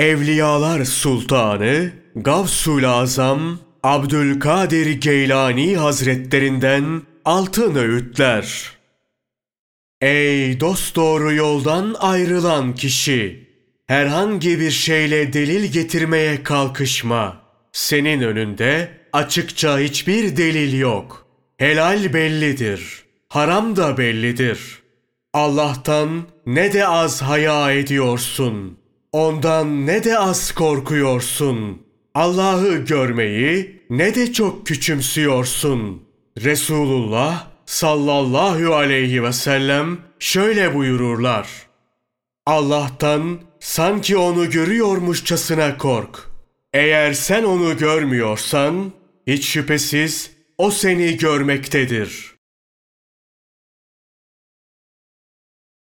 Evliyalar Sultanı Gavsul Azam Abdülkadir Geylani Hazretlerinden altın öğütler. Ey dosdoğru yoldan ayrılan kişi! Herhangi bir şeyle delil getirmeye kalkışma. Senin önünde açıkça hiçbir delil yok. Helal bellidir. Haram da bellidir. Allah'tan ne de az haya ediyorsun. Ondan ne de az korkuyorsun. Allah'ı görmeyi ne de çok küçümsüyorsun. Resulullah sallallahu aleyhi ve sellem şöyle buyururlar. Allah'tan sanki onu görüyormuşçasına kork. Eğer sen onu görmüyorsan hiç şüphesiz o seni görmektedir.